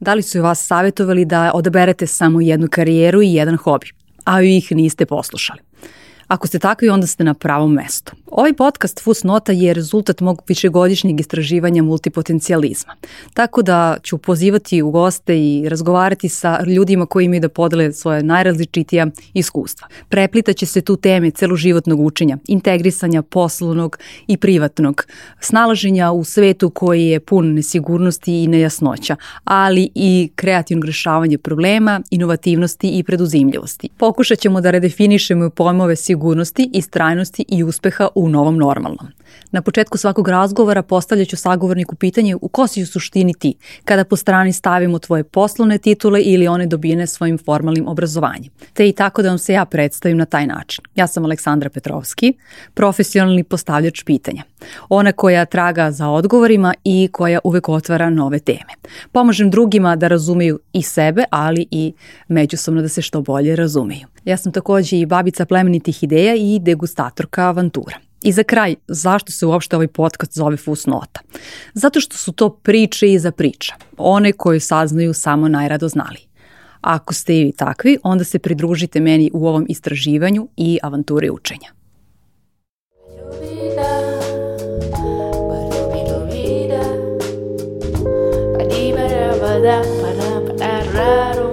Da li su vas savjetovali da odaberete samo jednu karijeru i jedan hobi, a ih niste poslušali? Ako ste takvi, onda ste na pravom mestu. Ovaj podcast Fusnota je rezultat mog višegodišnjeg istraživanja multipotencijalizma. Tako da ću pozivati u goste i razgovarati sa ljudima koji imaju da podele svoje najrazličitija iskustva. Preplitaće se tu teme celoživotnog učenja, integrisanja poslovnog i privatnog, snalaženja u svetu koji je pun nesigurnosti i nejasnoća, ali i kreativnog rešavanja problema, inovativnosti i preduzimljivosti. Pokušat ćemo da redefinišemo pojmove sigurnosti, istrajnosti i uspeha u u novom normalnom. Na početku svakog razgovora postavljaću sagovorniku pitanje u ko si u suštini ti, kada po strani stavimo tvoje poslovne titule ili one dobijene svojim formalnim obrazovanjem. Te i tako da vam se ja predstavim na taj način. Ja sam Aleksandra Petrovski, profesionalni postavljač pitanja. Ona koja traga za odgovorima i koja uvek otvara nove teme. Pomažem drugima da razumeju i sebe, ali i međusobno da se što bolje razumeju. Ja sam takođe i babica plemenitih ideja i degustatorka avantura. I za kraj, zašto se uopšte ovaj podcast zove Fusnota? Zato što su to priče iza priča, one koje saznaju samo najrado znali. Ako ste i vi takvi, onda se pridružite meni u ovom istraživanju i avanturi učenja. Ljubida, pa ljubida, pa